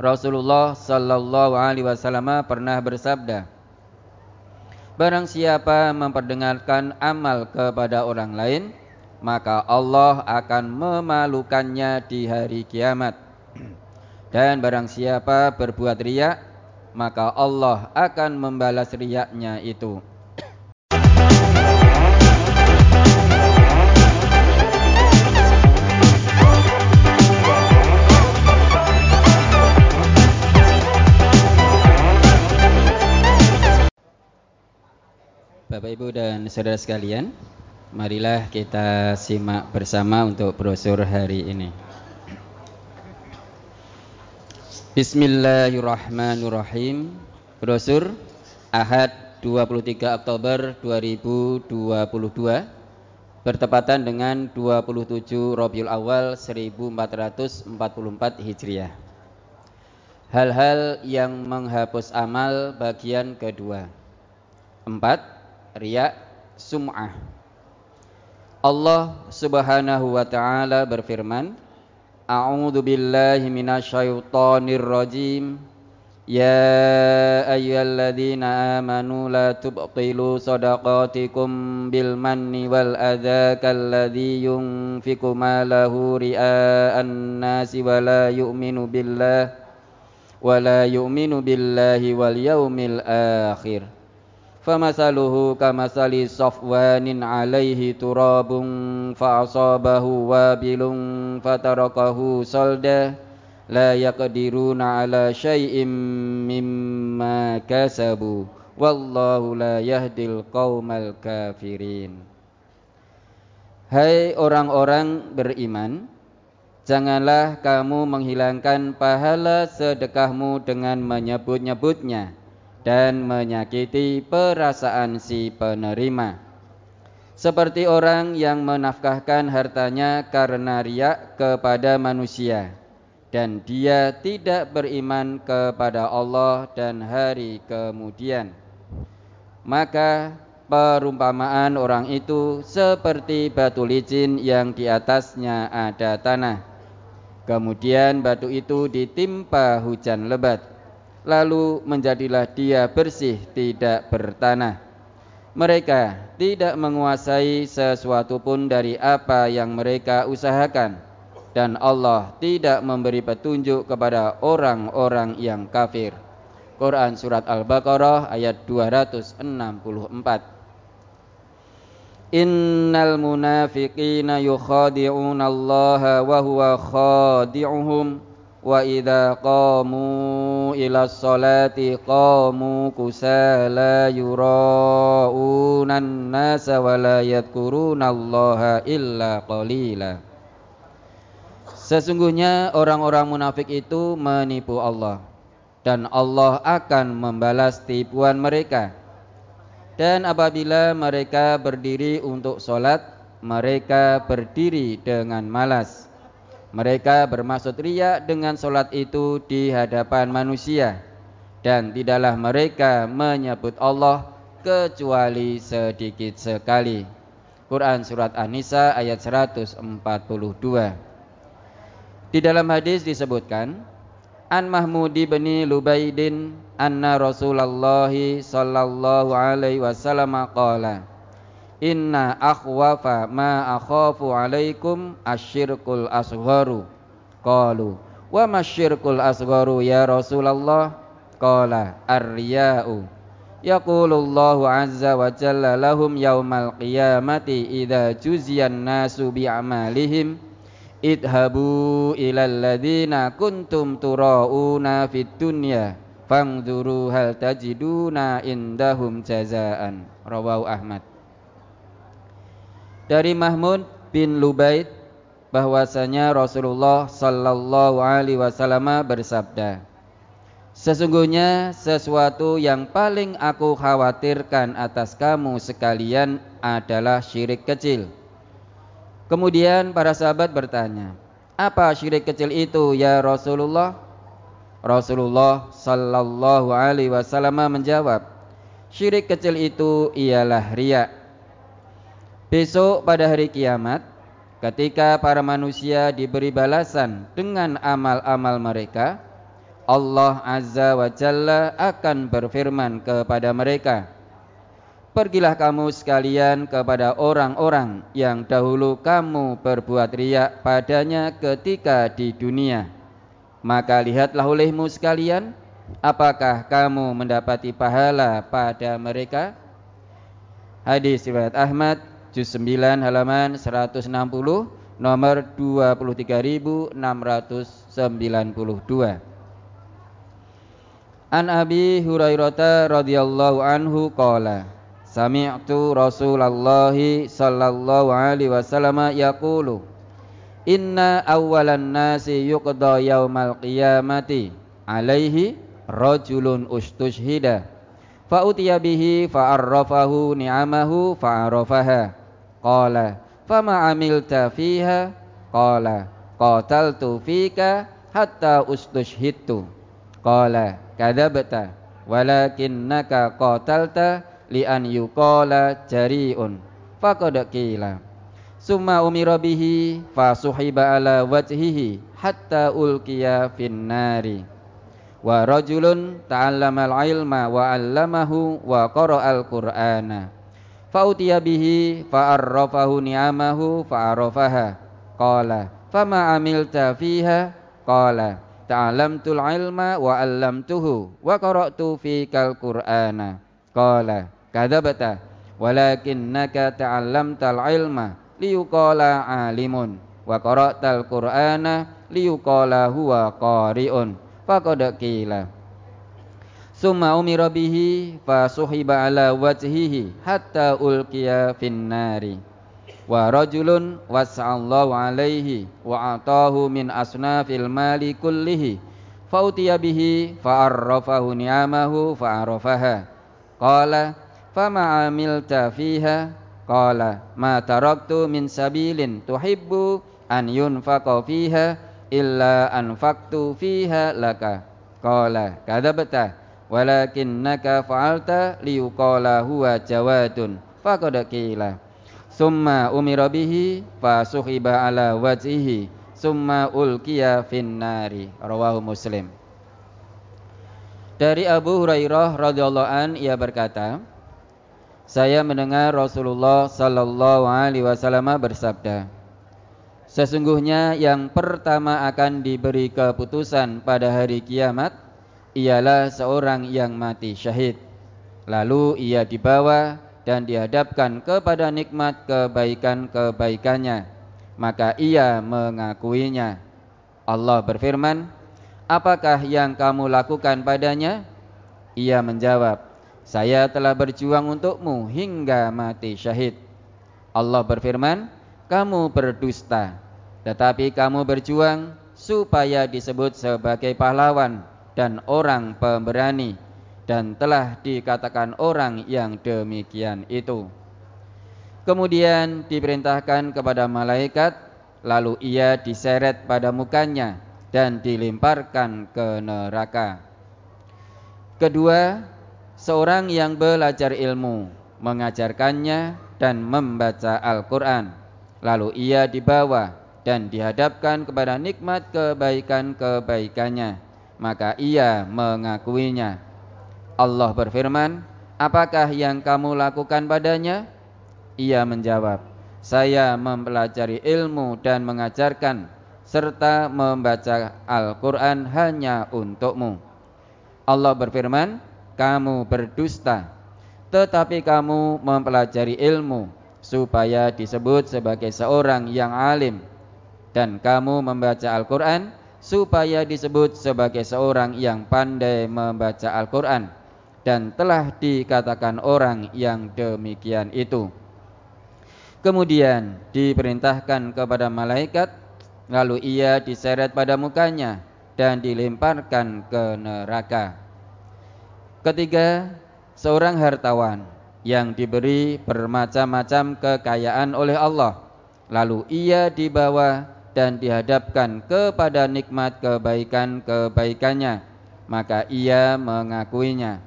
Rasulullah sallallahu alaihi wasallam pernah bersabda Barang siapa memperdengarkan amal kepada orang lain maka Allah akan memalukannya di hari kiamat. Dan barang siapa berbuat riak maka Allah akan membalas riaknya itu Bapak Ibu dan saudara sekalian, marilah kita simak bersama untuk brosur hari ini. Bismillahirrahmanirrahim. Brosur Ahad 23 Oktober 2022 bertepatan dengan 27 Rabiul Awal 1444 Hijriah. Hal-hal yang menghapus amal bagian kedua. Empat riya sum'ah. Allah Subhanahu wa taala berfirman, A'udzu billahi minasyaitonir rajim. Ya ayyuhalladzina amanu la tubtilu sadaqatikum bil manni wal adza kalladzi yunfiqu malahu ria'an nasi wa la yu'minu billah wa la yu'minu billahi wal yaumil akhir. فمثله كمثل صفوان عليه تراب فأصابه وابل فتركه صلدا لا يقدرون على شيء مما كسبوا والله لا يهدي القوم الكافرين Hai orang-orang beriman Janganlah kamu menghilangkan pahala sedekahmu dengan menyebut-nyebutnya dan menyakiti perasaan si penerima. Seperti orang yang menafkahkan hartanya karena riak kepada manusia dan dia tidak beriman kepada Allah dan hari kemudian. Maka perumpamaan orang itu seperti batu licin yang di atasnya ada tanah. Kemudian batu itu ditimpa hujan lebat lalu menjadilah dia bersih tidak bertanah. Mereka tidak menguasai sesuatu pun dari apa yang mereka usahakan dan Allah tidak memberi petunjuk kepada orang-orang yang kafir. Quran surat Al-Baqarah ayat 264. Innal munafiqina yukhadi'una Allah wa huwa khadi'uhum qamu ila sholati qamu kusala yurauna an-nasa wa la yadhkuruna Allah illa qalila Sesungguhnya orang-orang munafik itu menipu Allah dan Allah akan membalas tipuan mereka. Dan apabila mereka berdiri untuk sholat, mereka berdiri dengan malas. Mereka bermaksud ria dengan solat itu di hadapan manusia dan tidaklah mereka menyebut Allah kecuali sedikit sekali. Quran surat An-Nisa ayat 142. Di dalam hadis disebutkan An Mahmudi bin Lubaidin anna Rasulullah sallallahu alaihi wasallam qala Inna akhwafa ma akhafu alaikum asyirkul asgharu. Qalu Wa masyirkul asgharu ya Rasulullah Qala ar-riya'u. Yaqulullahu azza wa jalla lahum yawmal qiyamati Idha juziyan nasu bi'amalihim Idhabu ilal ladhina kuntum tura'una fid dunya Fangduru hal tajiduna indahum jazaan. Rawahu Ahmad dari Mahmud bin Lubaid bahwasanya Rasulullah sallallahu alaihi wasallam bersabda Sesungguhnya sesuatu yang paling aku khawatirkan atas kamu sekalian adalah syirik kecil. Kemudian para sahabat bertanya, "Apa syirik kecil itu ya Rasulullah?" Rasulullah sallallahu alaihi wasallam menjawab, "Syirik kecil itu ialah riya." Besok pada hari kiamat ketika para manusia diberi balasan dengan amal-amal mereka Allah Azza wa Jalla akan berfirman kepada mereka, Pergilah kamu sekalian kepada orang-orang yang dahulu kamu berbuat riak padanya ketika di dunia. Maka lihatlah olehmu sekalian, apakah kamu mendapati pahala pada mereka? Hadis riwayat Ahmad, juz 9 halaman 160, nomor 23692. An Abi Hurairah radhiyallahu anhu qala Sami'tu Rasulullah sallallahu alaihi wasallam yaqulu Inna awwalan nasi yuqda yaumal qiyamati alaihi rajulun ustushhida fa utiya bihi fa arrafahu ni'amahu fa arafaha qala fama amilta fiha? Qala qataltu fika hatta ustushhidtu. Qala kadabta walakinnaka qatalta li an yuqala jari'un. Faqad qila summa umira bihi fa suhiba ala wajhihi hatta ulqiya finnari. Wa rajulun ta'allama al-ilma wa 'allamahu wa qara'al qur'ana fa utiya bihi fa arrafahu ni'amahu fa arafaha qala fama amilta fiha? Qala ta'allamtul ilma wa 'allamtuhu wa qara'tu fikal qur'ana. Qala kadzabta walakinnaka ta'allamtal ilma liyuqala alimun wa qara'tal qur'ana liyuqala huwa qari'un. Faqad qila summa umira bihi fa suhiba ala wajhihi hatta ulqiya finnari. Wa rajulun was'allahu alaihi wa atahu min asnafil mali kullihi. Fa utiya bihi fa arrafahu ni'amahu fa arafaha. Qala fama amilta fiha? Qala ma taraktu min sabilin tuhibbu an yunfaqa fiha illa anfaqtu fiha laka. Qala kadzabta walakinnaka fa'alta liyuqala huwa jawadun faqad qila. Summa umira bihi fa suhiba ala wajhihi summa ulqiya finnari. Rawahu muslim. Dari Abu Hurairah radhiyallahu an ia berkata saya mendengar Rasulullah sallallahu alaihi wasallam bersabda Sesungguhnya yang pertama akan diberi keputusan pada hari kiamat ialah seorang yang mati syahid. Lalu ia dibawa dan dihadapkan kepada nikmat kebaikan-kebaikannya. Maka ia mengakuinya. Allah berfirman apakah yang kamu lakukan padanya? Ia menjawab saya telah berjuang untukmu hingga mati syahid. Allah berfirman, kamu berdusta, tetapi kamu berjuang supaya disebut sebagai pahlawan dan orang pemberani dan telah dikatakan orang yang demikian itu. Kemudian diperintahkan kepada malaikat, lalu ia diseret pada mukanya dan dilemparkan ke neraka. Kedua, seorang yang belajar ilmu, mengajarkannya dan membaca Al-Quran. Lalu ia dibawa dan dihadapkan kepada nikmat kebaikan-kebaikannya. Maka ia mengakuinya. Allah berfirman, apakah yang kamu lakukan padanya? Ia menjawab, saya mempelajari ilmu dan mengajarkan serta membaca Al-Quran hanya untukmu. Allah berfirman, kamu berdusta, tetapi kamu mempelajari ilmu supaya disebut sebagai seorang yang alim, dan kamu membaca Al-Quran supaya disebut sebagai seorang yang pandai membaca Al-Quran, dan telah dikatakan orang yang demikian itu. Kemudian diperintahkan kepada malaikat, lalu ia diseret pada mukanya dan dilemparkan ke neraka. Ketiga, seorang hartawan yang diberi bermacam-macam kekayaan oleh Allah, lalu ia dibawa dan dihadapkan kepada nikmat kebaikan-kebaikannya, maka ia mengakuinya.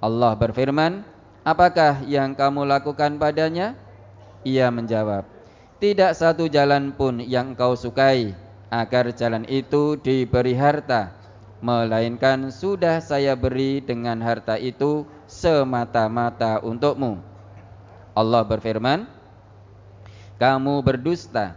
Allah berfirman, "Apakah yang kamu lakukan padanya?" Ia menjawab, "Tidak satu jalan pun yang kau sukai agar jalan itu diberi harta melainkan sudah saya beri dengan harta itu semata-mata untukmu. Allah berfirman, kamu berdusta,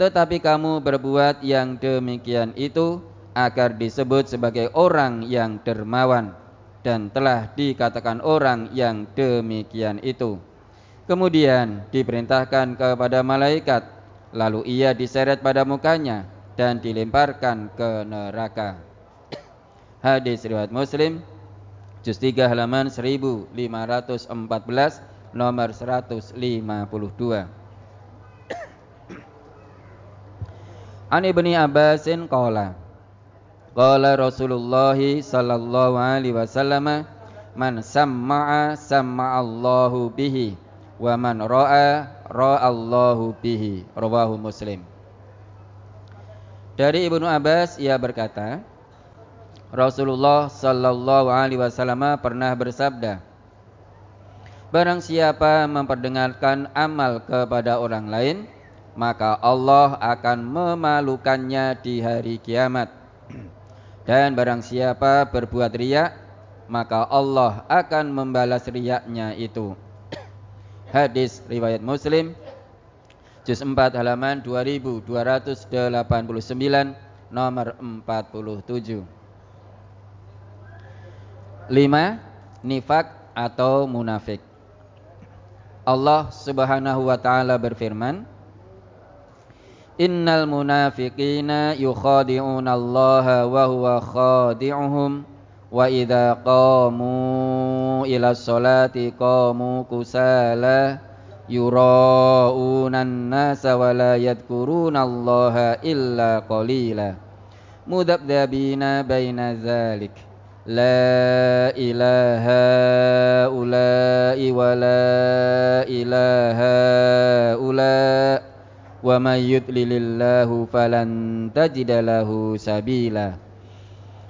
tetapi kamu berbuat yang demikian itu agar disebut sebagai orang yang dermawan dan telah dikatakan orang yang demikian itu. Kemudian diperintahkan kepada malaikat, lalu ia diseret pada mukanya dan dilemparkan ke neraka. Hadis riwayat Muslim juz 3 halaman 1514 nomor 152. An Ibni Abbasin qala Qala Rasulullah sallallahu alaihi wasallam man samma'a samma'allahu bihi wa man ra'a ra'allahu bihi rawahu Muslim. Dari Ibnu Abbas ia berkata Rasulullah sallallahu alaihi wasallam pernah bersabda Barang siapa memperdengarkan amal kepada orang lain maka Allah akan memalukannya di hari kiamat. Dan barang siapa berbuat riak, maka Allah akan membalas riaknya itu. Hadis riwayat Muslim juz 4 halaman 2289 nomor 47. 5. Nifak atau munafik. Allah Subhanahu wa taala berfirman, Innal munafiqina yukhadi'una Allah wa huwa khadi'uhum wa idza qamu ila sholati qamu kusala yura'una an-nasa wa la yadhkuruna Allah illa qalila mudabdabina baina dzalik la ilaha ula'i wa la ilaha ula'i ومن يضلل الله فلن تجد له سبيلا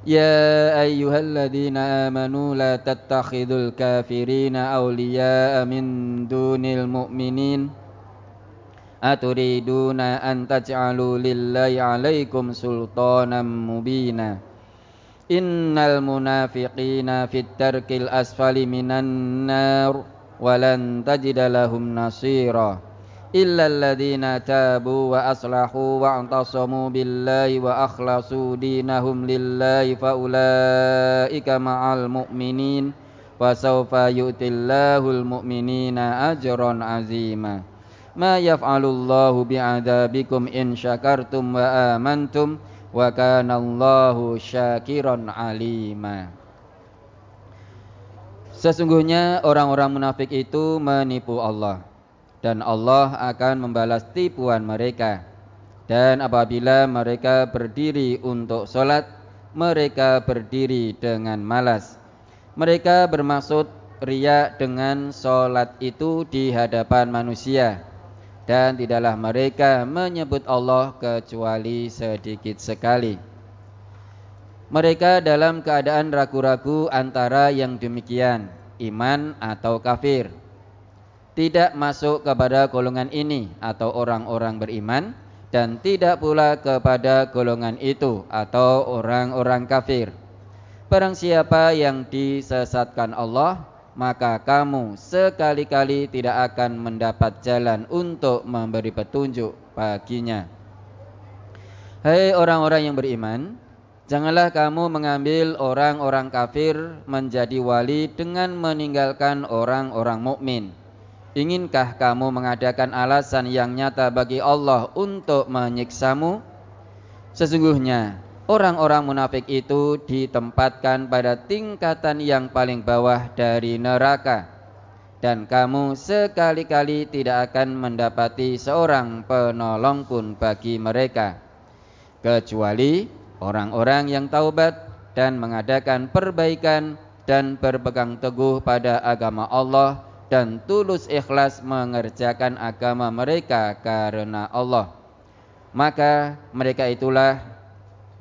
يا أيها الذين آمنوا لا تتخذوا الكافرين أولياء من دون المؤمنين أتريدون أن تجعلوا لله عليكم سلطانا مبينا إن المنافقين في الترك الأسفل من النار ولن تجد لهم نصيراً illal ladzina tabu wa aslahu wa antasamu billahi wa akhlasu dinahum lillahi faulaika ma'al mu'minin wa sawfa yu'tillahul mu'minina ajran azima. Ma yaf'alullahu bi'adabikum in syakartum wa amantum wa kana syakiran alima. Sesungguhnya orang-orang munafik itu menipu Allah dan Allah akan membalas tipuan mereka. Dan apabila mereka berdiri untuk sholat, mereka berdiri dengan malas. Mereka bermaksud ria dengan sholat itu di hadapan manusia. Dan tidaklah mereka menyebut Allah kecuali sedikit sekali. Mereka dalam keadaan ragu-ragu antara yang demikian, iman atau kafir tidak masuk kepada golongan ini atau orang-orang beriman dan tidak pula kepada golongan itu atau orang-orang kafir. Barang siapa yang disesatkan Allah, maka kamu sekali-kali tidak akan mendapat jalan untuk memberi petunjuk baginya. Hai orang-orang yang beriman, janganlah kamu mengambil orang-orang kafir menjadi wali dengan meninggalkan orang-orang mukmin Inginkah kamu mengadakan alasan yang nyata bagi Allah untuk menyiksamu? Sesungguhnya orang-orang munafik itu ditempatkan pada tingkatan yang paling bawah dari neraka dan kamu sekali-kali tidak akan mendapati seorang penolong pun bagi mereka kecuali orang-orang yang taubat dan mengadakan perbaikan dan berpegang teguh pada agama Allah dan tulus ikhlas mengerjakan agama mereka karena Allah. Maka mereka itulah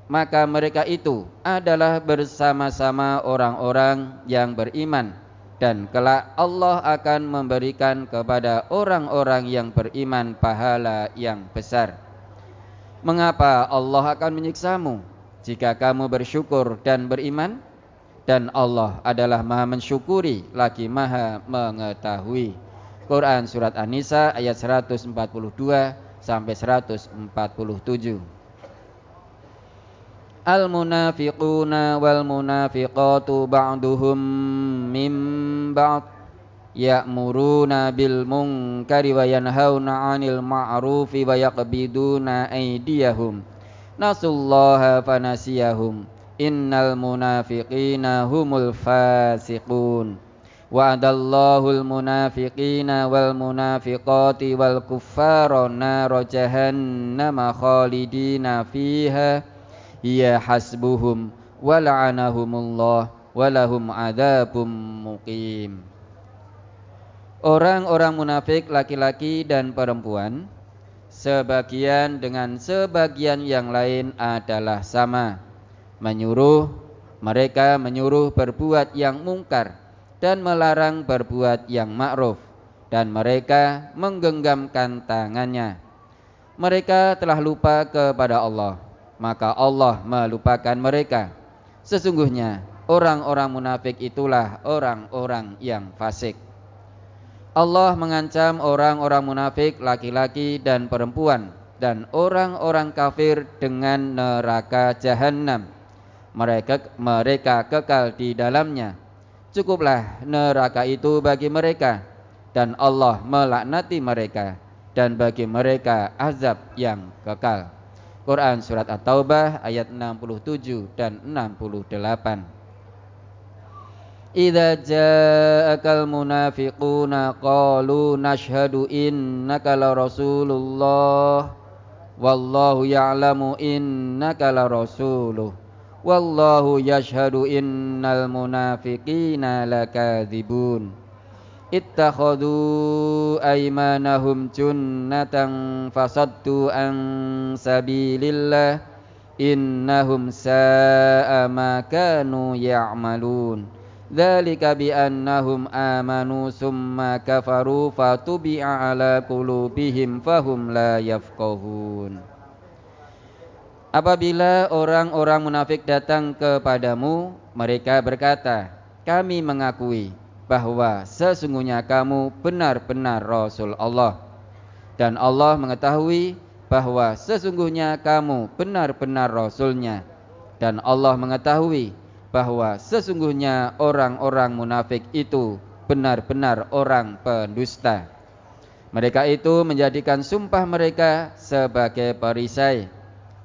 maka mereka itu adalah bersama-sama orang-orang yang beriman dan kelak Allah akan memberikan kepada orang-orang yang beriman pahala yang besar. Mengapa Allah akan menyiksamu? jika kamu bersyukur dan beriman dan Allah adalah maha mensyukuri lagi maha mengetahui. Quran surat An-Nisa ayat 142 sampai 147 Al-munafiquna wal munafiqatu ba'duhum min ba'd ya'muruna bil munkari wa yanhauna 'anil ma'rufi wa yaqbiduna aydiyahum. Nasullaha fanasiyahum innal munafiqina humul fasiqun. Wa'adallahu al munafiqina wal munafiqati wal kuffara nar jahannama khalidina fiha. Hiya hasbuhum wa la'anahumullah wa lahum adzabum muqim. Orang-orang munafik laki-laki dan perempuan sebagian dengan sebagian yang lain adalah sama menyuruh mereka menyuruh berbuat yang mungkar dan melarang berbuat yang ma'ruf dan mereka menggenggamkan tangannya mereka telah lupa kepada Allah maka Allah melupakan mereka. Sesungguhnya orang-orang munafik itulah orang-orang yang fasik. Allah mengancam orang-orang munafik laki-laki dan perempuan dan orang-orang kafir dengan neraka jahanam. Mereka mereka kekal di dalamnya. Cukuplah neraka itu bagi mereka dan Allah melaknati mereka dan bagi mereka azab yang kekal. Quran surat At-Taubah ayat 67 dan 68. Idza ja'akal munafiquna qalu nashhadu innaka la rasulullah wallahu ya'lamu innaka la rasuluh wallahu yashhadu innal munafiqina lakadzibun ittakhadhu aymanahum junnatan fasaddu an sabilillah innahum sa'a ma kanu ya'malun dzalika bi annahum amanu summa kafaru fatubi'a ala qulubihim fahum la yafqahun Apabila orang-orang munafik datang kepadamu mereka berkata kami mengakui bahwa sesungguhnya kamu benar-benar Rasul Allah. Dan Allah mengetahui bahwa sesungguhnya kamu benar-benar Rasulnya. Dan Allah mengetahui bahwa sesungguhnya orang-orang munafik itu benar-benar orang pendusta. Mereka itu menjadikan sumpah mereka sebagai perisai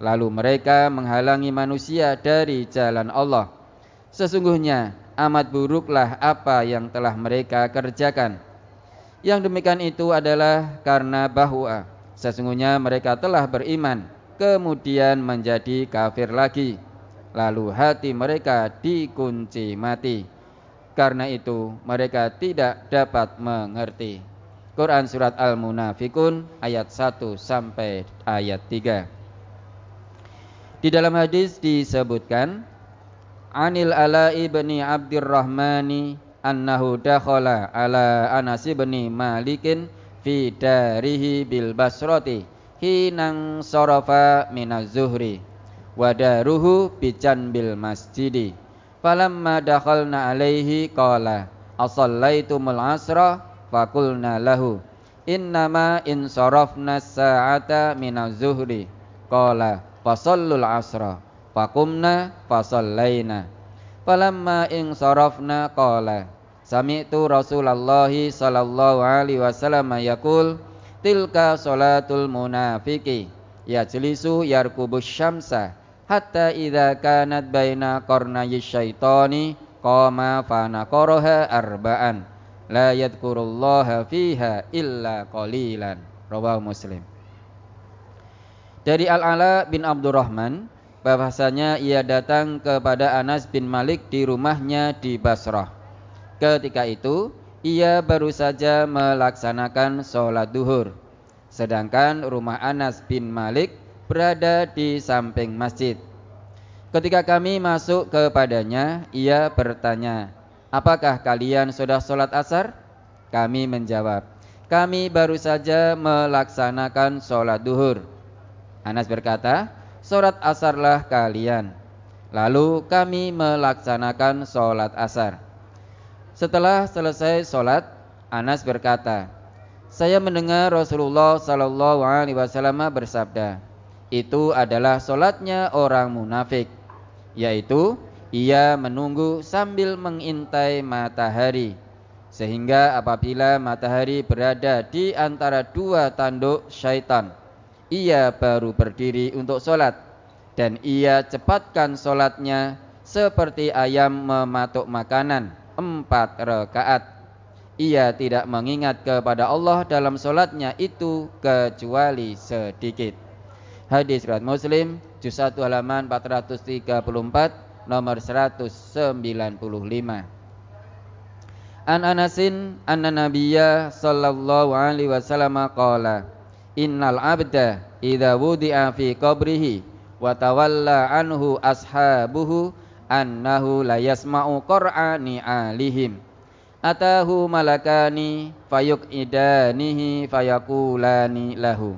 lalu mereka menghalangi manusia dari jalan Allah sesungguhnya amat buruklah apa yang telah mereka kerjakan. Yang demikian itu adalah karena bahwa sesungguhnya mereka telah beriman, kemudian menjadi kafir lagi. Lalu hati mereka dikunci mati. Karena itu mereka tidak dapat mengerti. Quran surat Al-Munafikun ayat 1 sampai ayat 3. Di dalam hadis disebutkan Anil Ala ibni Abdurrahmani annahu dakhala ala Anas ibni Malikin fi darihi bil Basrati hinang sarafa minaz zuhri wa daruhu bijan bil masjidi. Falamma dakhalna alaihi qala asallaitumul asra? Fakulna lahu innama in sarafna sa'ata minaz zuhri. Qala fasallul asra Fakumna fasallaina. Falamma ing sarafna qala Sami'tu Rasulullah sallallahu alaihi wasallam yaqul tilka salatul munafiqi yajlisu yarkubus syamsa hatta idza kanat baina qarnayy syaitani qama fa naqaraha arba'an la yadhkurullaha fiha illa qalilan rawahu muslim dari Al-Ala bin Abdurrahman bahwasanya ia datang kepada Anas bin Malik di rumahnya di Basrah. Ketika itu, ia baru saja melaksanakan sholat duhur. Sedangkan rumah Anas bin Malik berada di samping masjid. Ketika kami masuk kepadanya, ia bertanya, Apakah kalian sudah sholat asar? Kami menjawab, kami baru saja melaksanakan sholat duhur. Anas berkata, Sholat asarlah kalian Lalu kami melaksanakan sholat asar. Setelah selesai sholat, Anas berkata, saya mendengar Rasulullah Sallallahu Alaihi Wasallam bersabda, itu adalah sholatnya orang munafik, yaitu ia menunggu sambil mengintai matahari, sehingga apabila matahari berada di antara dua tanduk syaitan, ia baru berdiri untuk sholat dan ia cepatkan sholatnya seperti ayam mematuk makanan empat rakaat. Ia tidak mengingat kepada Allah dalam sholatnya itu kecuali sedikit. Hadis riwayat Muslim juz 1 halaman 434 nomor 195. An Anasin anna Nabiyya sallallahu alaihi wasallam qala Innal abda idza wudi'a fi qabrihi wa tawalla anhu ashabuhu annahu la yasma'u qur'ani alihim. Atahu malakani fayuk idanihi fayaqulani lahu.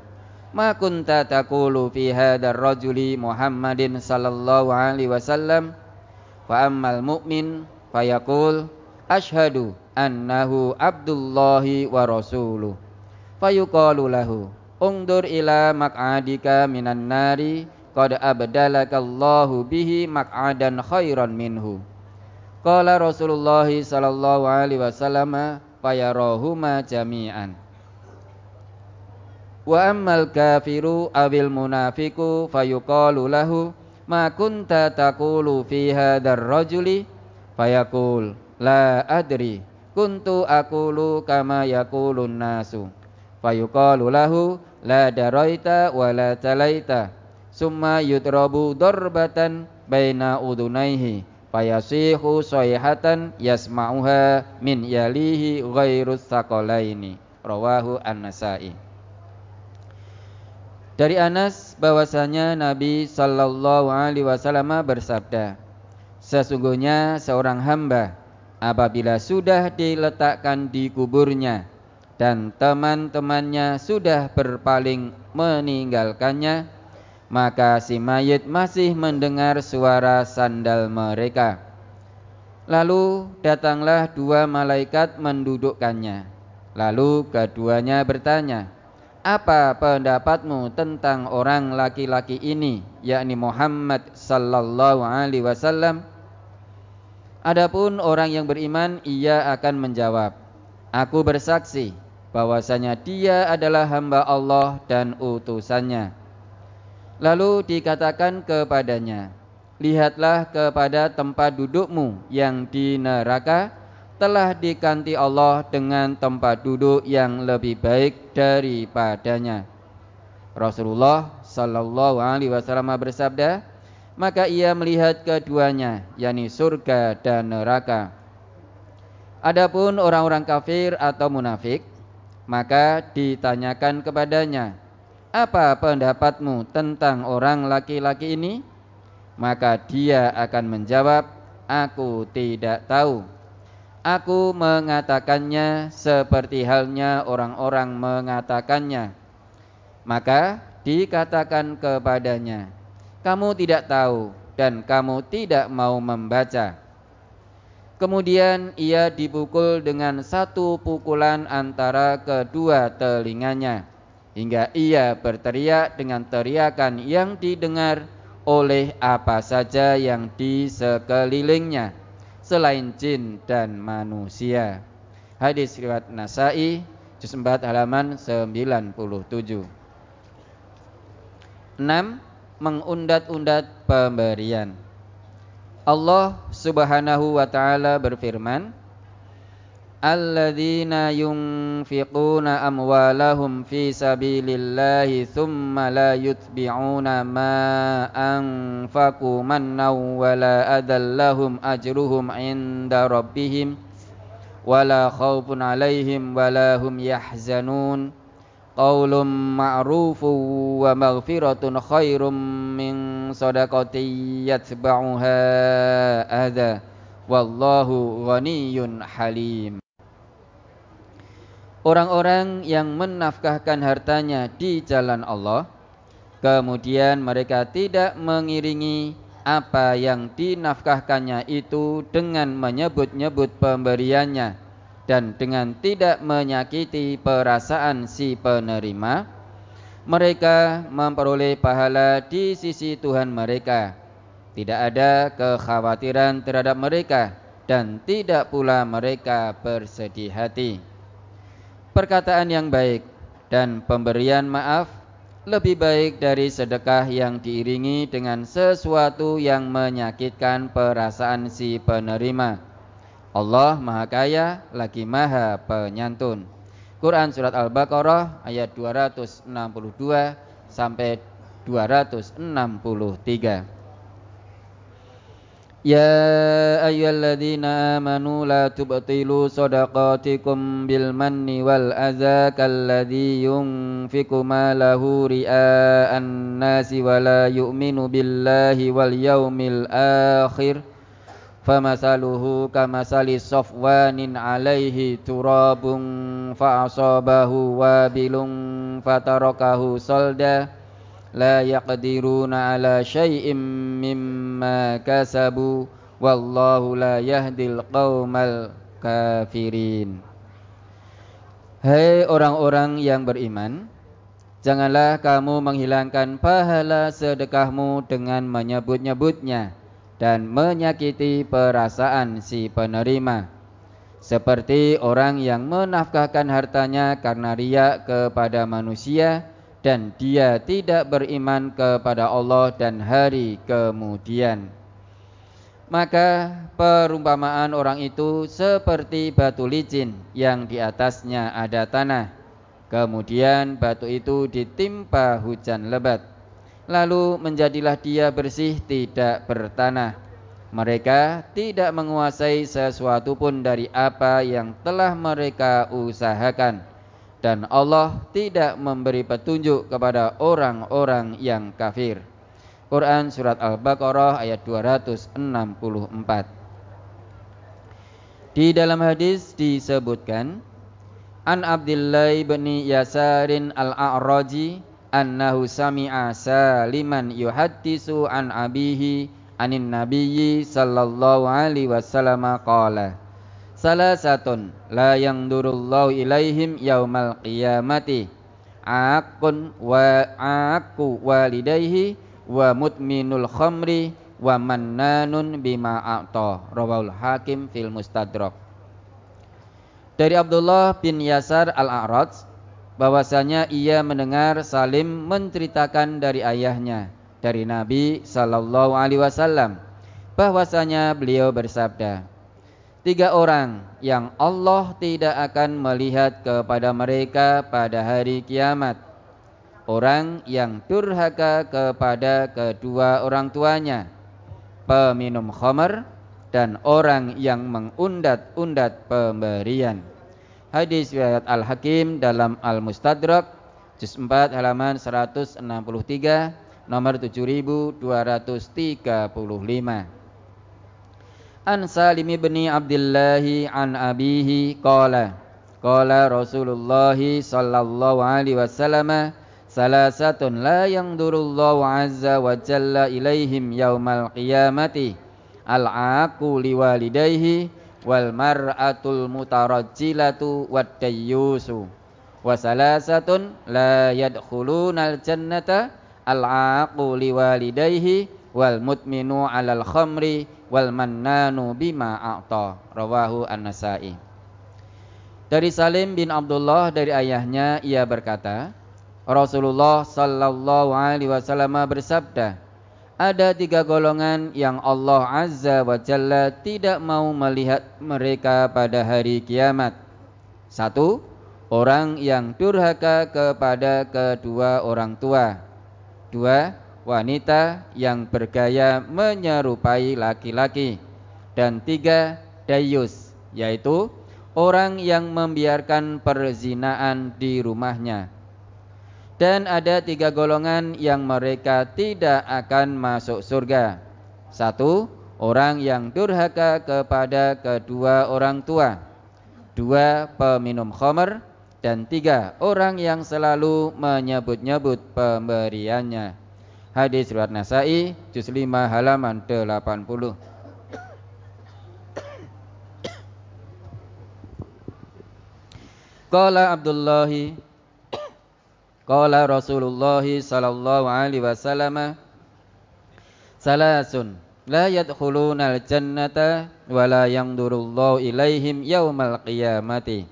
Ma kunta taqulu fi hadzal rajuli Muhammadin sallallahu alaihi wasallam. Fa ammal mu'min fayaqul ashhadu annahu abdullahi wa rasuluh. Fayuqalu lahu ungdur ila maq'adika minan nari qad abdalakallahu bihi maq'adan khairan minhu. Qala Rasulullah sallallahu alaihi wasallam fayarahuma jami'an. Wa ammal kafiru awil munafiku fayuqalu lahu ma kunta taqulu fi hadzal rajuli? Fayaqul la adri kuntu aqulu kama yaqulun nasu fayuqalu lahu la daraita wa la talaita. Summa yutrabu darbatan baina udunaihi fayasihu sayhatan yasma'uha min yalihi ghairu saqalaini rawahu an-nasai. Dari Anas bahwasanya Nabi sallallahu alaihi wasallam bersabda Sesungguhnya seorang hamba apabila sudah diletakkan di kuburnya dan teman-temannya sudah berpaling meninggalkannya maka si mayit masih mendengar suara sandal mereka. Lalu datanglah dua malaikat mendudukkannya. Lalu keduanya bertanya, "Apa pendapatmu tentang orang laki-laki ini, yakni Muhammad sallallahu alaihi wasallam?" Adapun orang yang beriman, ia akan menjawab, "Aku bersaksi bahwasanya dia adalah hamba Allah dan utusannya." Lalu dikatakan kepadanya, Lihatlah kepada tempat dudukmu yang di neraka telah diganti Allah dengan tempat duduk yang lebih baik daripadanya. Rasulullah Shallallahu Alaihi Wasallam bersabda, maka ia melihat keduanya, yakni surga dan neraka. Adapun orang-orang kafir atau munafik, maka ditanyakan kepadanya, apa pendapatmu tentang orang laki-laki ini? Maka dia akan menjawab, aku tidak tahu. Aku mengatakannya seperti halnya orang-orang mengatakannya. Maka dikatakan kepadanya, kamu tidak tahu dan kamu tidak mau membaca. Kemudian ia dipukul dengan satu pukulan antara kedua telinganya hingga ia berteriak dengan teriakan yang didengar oleh apa saja yang di sekelilingnya selain jin dan manusia. Hadis riwayat Nasai juz 4 halaman 97. 6. Mengundat-undat pemberian. Allah Subhanahu wa taala berfirman, "Alladzina yunfiquna amwalahum fi sabilillahi thumma la yutbi'una ma anfaqu mannaw wala adallahum ajruhum 'inda rabbihim wala khaufun 'alaihim wala hum yahzanun." qaulum ma'rufu wa maghfiratun khairum min sadaqati yatba'uha adha wallahu ghaniyun halim. Orang-orang yang menafkahkan hartanya di jalan Allah kemudian mereka tidak mengiringi apa yang dinafkahkannya itu dengan menyebut-nyebut pemberiannya dan dengan tidak menyakiti perasaan si penerima, mereka memperoleh pahala di sisi Tuhan mereka. Tidak ada kekhawatiran terhadap mereka dan tidak pula mereka bersedih hati. Perkataan yang baik dan pemberian maaf lebih baik dari sedekah yang diiringi dengan sesuatu yang menyakitkan perasaan si penerima. Allah Maha Kaya lagi Maha Penyantun. Quran surat Al-Baqarah ayat 262 sampai 263. Ya ayyuhalladzina amanu la tubtilu shadaqatikum bil manni wal adza kalladzi yunfiqu malahu ria'an nasi wa la yu'minu billahi wal yaumil akhir فمثله كمثل صفوان عليه تراب فأصابه وابل فتركه صلدا لا يقدرون على شيء مما كسبوا والله لا يهدي القوم الكافرين Hai orang-orang yang beriman Janganlah kamu menghilangkan pahala sedekahmu dengan menyebut-nyebutnya dan menyakiti perasaan si penerima seperti orang yang menafkahkan hartanya karena riak kepada manusia dan dia tidak beriman kepada Allah dan hari kemudian. Maka perumpamaan orang itu seperti batu licin yang di atasnya ada tanah. Kemudian batu itu ditimpa hujan lebat. Lalu menjadilah dia bersih tidak bertanah. Mereka tidak menguasai sesuatu pun dari apa yang telah mereka usahakan dan Allah tidak memberi petunjuk kepada orang-orang yang kafir. Quran surat Al-Baqarah ayat 264. Di dalam hadis disebutkan An Abdullah bin Yasarin Al-A'raji annahu sami'a Saliman yuhaddisu an abihi anin nabiyyi sallallahu alaihi wasallam qala Salah satun la yang durullahu ilaihim yaumal qiyamati akun wa aku walidayhi wa mutminul khamri wa mannanun bima a'ta. Rawahul hakim fil mustadrak. Dari Abdullah bin Yasar al-A'raj bahwasanya ia mendengar Salim menceritakan dari ayahnya dari Nabi sallallahu alaihi wasallam bahwasanya beliau bersabda tiga orang yang Allah tidak akan melihat kepada mereka pada hari kiamat. Orang yang durhaka kepada kedua orang tuanya, peminum khamar dan orang yang mengundat-undat pemberian. Hadis riwayat Al-Hakim dalam Al-Mustadrak juz 4 halaman 163 nomor 7235 an Salim bin Abdullah an abihi qala qala Rasulullah sallallahu alaihi wasallam salasatun la yanzurullahu azza wa jalla ilaihim yaumal qiyamati al-aqu liwalidayhi wal mar'atul mutarajjilatu wad dayyusu. Wa salasatun la yadkhulunal jannata al-aqu liwalidayhi wal mutminu 'alal khamri wal mannanu bima a'ta. Rawahu an-nasai. Dari Salim bin Abdullah dari ayahnya ia berkata Rasulullah sallallahu alaihi wasallam bersabda ada tiga golongan yang Allah azza wa jalla tidak mau melihat mereka pada hari kiamat. Satu orang yang durhaka kepada kedua orang tua. Dua wanita yang bergaya menyerupai laki-laki. Dan tiga dayus yaitu orang yang membiarkan perzinaan di rumahnya dan ada tiga golongan yang mereka tidak akan masuk surga. Satu orang yang durhaka kepada kedua orang tua. Dua peminum khamar dan tiga orang yang selalu menyebut-nyebut pemberiannya. Hadis riwayat Nasai juz 5 halaman 80. Qala Abdullah Qala Rasulullah sallallahu alaihi wasallam Salasun la yadkhulunal jannata wa la yanzurullahu ilaihim yaumal qiyamati.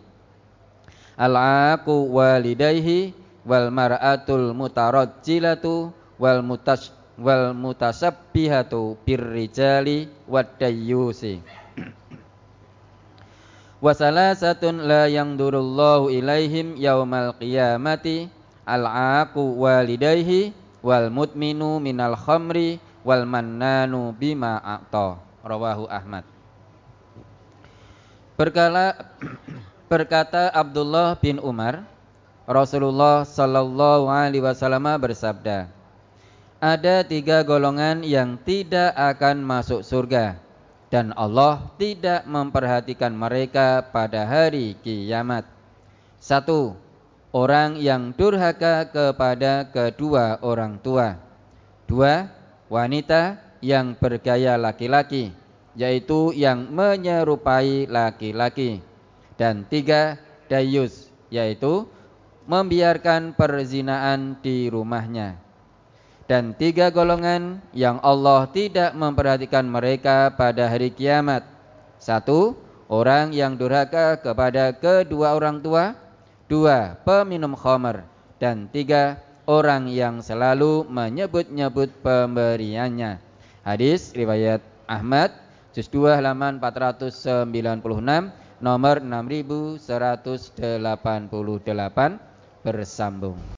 Al-aqu walidayhi wal mar'atul mutarajjilatu wal mutas wal mutasabbihatu birrijali wadayyusi wa salasatun la yangdurullahu ilaihim yaumal qiyamati al-aqu walidayhi wal mutminu minal khamri wal mannanu bima a'ta rawahu Ahmad Berkala berkata Abdullah bin Umar Rasulullah Sallallahu Alaihi Wasallam bersabda, ada tiga golongan yang tidak akan masuk surga dan Allah tidak memperhatikan mereka pada hari kiamat. Satu, orang yang durhaka kepada kedua orang tua. Dua, wanita yang bergaya laki-laki, yaitu yang menyerupai laki-laki. Dan tiga, dayus, yaitu membiarkan perzinaan di rumahnya. Dan tiga golongan yang Allah tidak memperhatikan mereka pada hari kiamat. Satu, orang yang durhaka kepada kedua orang tua. Dua, peminum khamar. Dan tiga, orang yang selalu menyebut-nyebut pemberiannya. Hadis riwayat Ahmad, juz 2 halaman 496, nomor 6188 bersambung